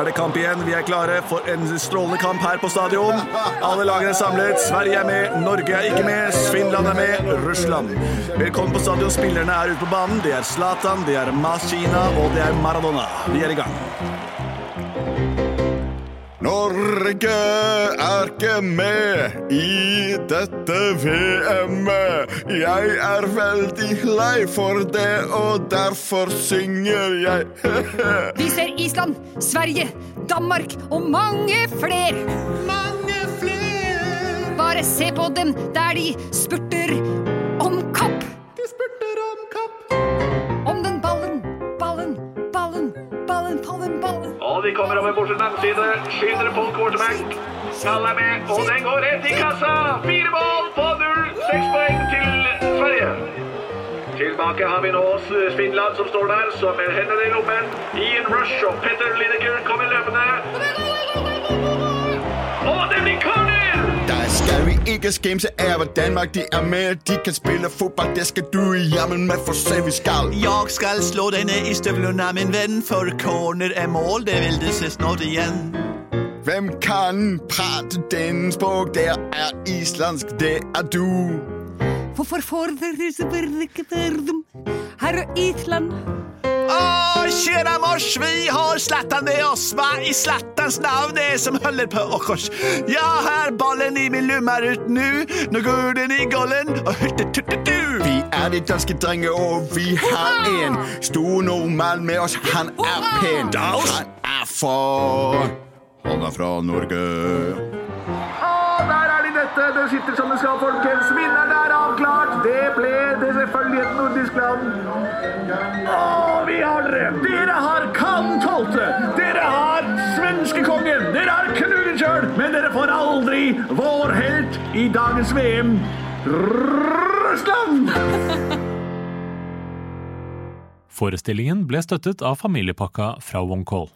er det kamp igjen. Vi er klare for en strålende kamp her på stadion. Alle lagene er samlet. Sverige er med, Norge er ikke med, Finland er med, Russland. Velkommen på stadion. Spillerne er ute på banen. Det er Zlatan, det er Masina og det er Maradona. Vi er i gang. Norge er ikke med i dette VM-et. Jeg er veldig lei for det, og derfor synger jeg. Vi ser Island, Sverige, Danmark og mange fler. Mange fler. Bare se på dem der de spurter Og de kommer over andre side. Skyter på quarterback. Alle er med, og den går rett i kassa. Fire mål på null. Seks poeng til Sverige. Tilbake har vi nå Finland som står der, som med hendene i lommen. Ian Rush og Petter Lineker kommer løpende. Og det blir corner! Skal vi ikke skimse af, at Danmark de er med. De kan spille fodbold, det skal du jammen med for se vi skal. Jeg skal slå deg ned i støvlene, min venn, for corner er mål, det vil du se snart igjen. Hvem kan prate den språk? Det er islandsk, det er du. Hvorfor får dere så ikke dem? Her er Island. Åh, tjena mors, vi har Zlatan med oss, va? I Zlatans navn det som holder på å kors. Ja, her ballen i min lummer ut nu, nå går den i gollen, og hurtetututu. Vi er de danske drenger, og vi har en stor nordmann med oss. Han er pen. Han er for Han er fra Norge. Dette. Det sitter som det skal, folkens. Vinneren er avklart. Det ble det selvfølgelig et nordisk land. Og vi har dere. Dere har Kan Tolte. Dere har svenskekongen. Dere har Knut sjøl. Men dere får aldri vår helt i dagens VM. Russland! Forestillingen ble støttet av familiepakka fra Wonkoll.